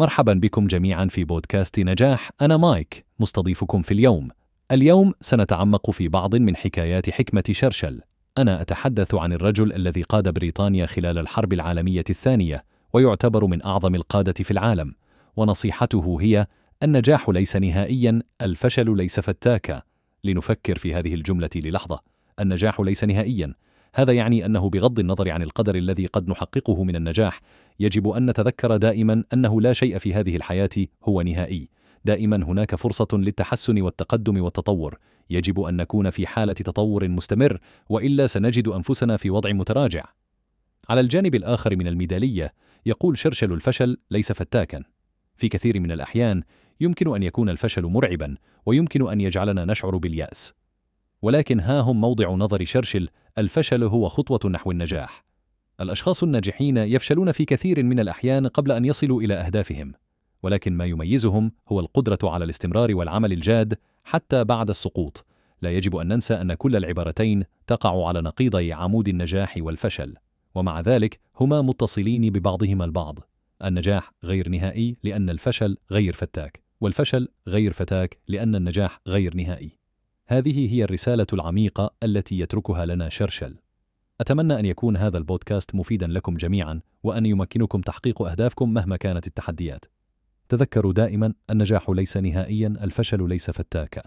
مرحبا بكم جميعا في بودكاست نجاح. أنا مايك مستضيفكم في اليوم. اليوم سنتعمق في بعض من حكايات حكمة شرشل. أنا أتحدث عن الرجل الذي قاد بريطانيا خلال الحرب العالمية الثانية ويعتبر من أعظم القادة في العالم. ونصيحته هي النجاح ليس نهائيا الفشل ليس فتاكا. لنفكر في هذه الجملة للحظة. النجاح ليس نهائيا. هذا يعني أنه بغض النظر عن القدر الذي قد نحققه من النجاح يجب أن نتذكر دائما أنه لا شيء في هذه الحياة هو نهائي. دائما هناك فرصة للتحسن والتقدم والتطور. يجب أن نكون في حالة تطور مستمر وإلا سنجد أنفسنا في وضع متراجع. على الجانب الآخر من الميدالية يقول شرشل الفشل ليس فتاكا. في كثير من الأحيان يمكن أن يكون الفشل مرعبا ويمكن أن يجعلنا نشعر باليأس. ولكن ها هم موضع نظر شرشل الفشل هو خطوة نحو النجاح. الأشخاص الناجحين يفشلون في كثير من الأحيان قبل أن يصلوا إلى أهدافهم ولكن ما يميزهم هو القدرة على الاستمرار والعمل الجاد حتى بعد السقوط. لا يجب أن ننسى أن كل العبارتين تقع على نقيضي عمود النجاح والفشل ومع ذلك هما متصلين ببعضهما البعض. النجاح غير نهائي لأن الفشل غير فتاك والفشل غير فتاك لأن النجاح غير نهائي. هذه هي الرسالة العميقة التي يتركها لنا شرشل. أتمنى أن يكون هذا البودكاست مفيدا لكم جميعا وأن يمكنكم تحقيق أهدافكم مهما كانت التحديات. تذكروا دائما النجاح ليس نهائيا الفشل ليس فتاكا.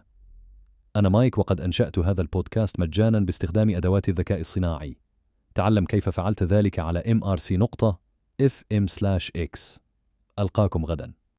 أنا مايك وقد أنشأت هذا البودكاست مجانا باستخدام أدوات الذكاء الصناعي. تعلم كيف فعلت ذلك على mrc.fm/x ألقاكم غدا.